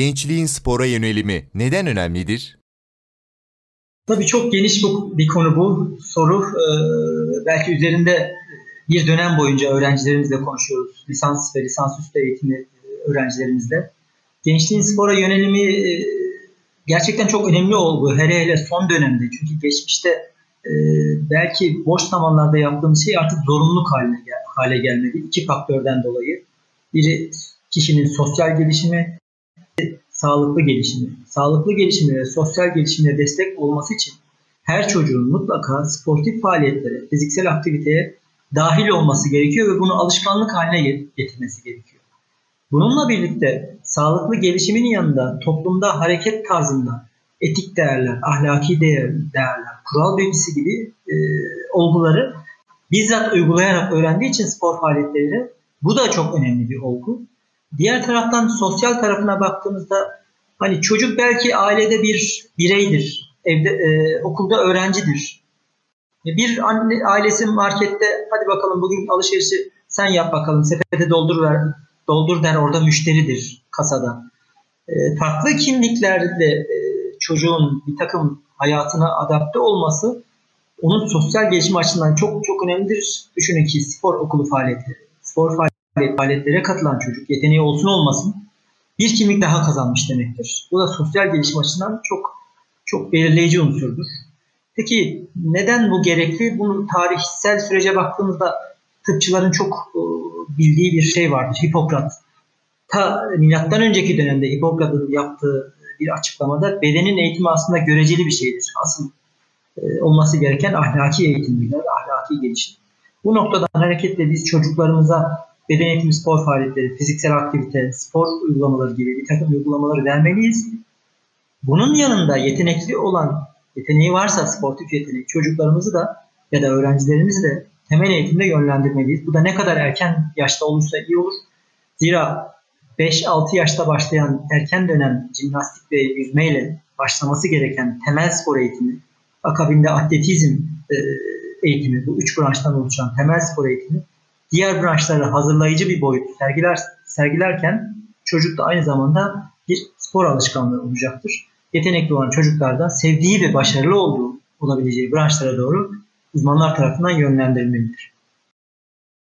Gençliğin spora yönelimi neden önemlidir? Tabii çok geniş bir konu bu soru. Ee, belki üzerinde bir dönem boyunca öğrencilerimizle konuşuyoruz. Lisans ve lisansüstü eğitimi öğrencilerimizle. Gençliğin spora yönelimi e, gerçekten çok önemli oldu. Hele hele son dönemde. Çünkü geçmişte e, belki boş zamanlarda yaptığımız şey artık zorunluluk haline, hale gelmedi. İki faktörden dolayı. Biri kişinin sosyal gelişimi, sağlıklı gelişimi. Sağlıklı gelişimi ve sosyal gelişimine destek olması için her çocuğun mutlaka sportif faaliyetlere, fiziksel aktiviteye dahil olması gerekiyor ve bunu alışkanlık haline getirmesi gerekiyor. Bununla birlikte sağlıklı gelişimin yanında toplumda hareket tarzında etik değerler, ahlaki değer, değerler, kural bilgisi gibi e, olguları bizzat uygulayarak öğrendiği için spor faaliyetleri bu da çok önemli bir olgu. Diğer taraftan sosyal tarafına baktığımızda hani çocuk belki ailede bir bireydir, evde e, okulda öğrencidir. Bir anne ailesi markette hadi bakalım bugün alışverişi sen yap bakalım sepete doldur ver, doldur der orada müşteridir kasada. E, farklı kimliklerle e, çocuğun bir takım hayatına adapte olması onun sosyal gelişim açısından çok çok önemlidir. Düşünün ki spor okulu faaliyetleri, spor faaliyetlere katılan çocuk yeteneği olsun olmasın bir kimlik daha kazanmış demektir. Bu da sosyal gelişim açısından çok çok belirleyici unsurdur. Peki neden bu gerekli? Bunu tarihsel sürece baktığımızda tıpçıların çok e, bildiği bir şey vardır. Hipokrat. Ta milattan önceki dönemde Hipokrat'ın yaptığı bir açıklamada bedenin eğitimi aslında göreceli bir şeydir. Asıl e, olması gereken ahlaki eğitimler, ahlaki gelişim. Bu noktadan hareketle biz çocuklarımıza beden eğitimi spor faaliyetleri, fiziksel aktivite, spor uygulamaları gibi bir takım uygulamaları vermeliyiz. Bunun yanında yetenekli olan, yeteneği varsa sportif yetenek çocuklarımızı da ya da öğrencilerimizi de temel eğitimde yönlendirmeliyiz. Bu da ne kadar erken yaşta olursa iyi olur. Zira 5-6 yaşta başlayan erken dönem jimnastik ve yüzmeyle başlaması gereken temel spor eğitimi, akabinde atletizm e, eğitimi, bu üç branştan oluşan temel spor eğitimi diğer branşlara hazırlayıcı bir boyut sergiler, sergilerken çocuk da aynı zamanda bir spor alışkanlığı olacaktır. Yetenekli olan çocuklarda sevdiği ve başarılı olduğu olabileceği branşlara doğru uzmanlar tarafından yönlendirilmelidir.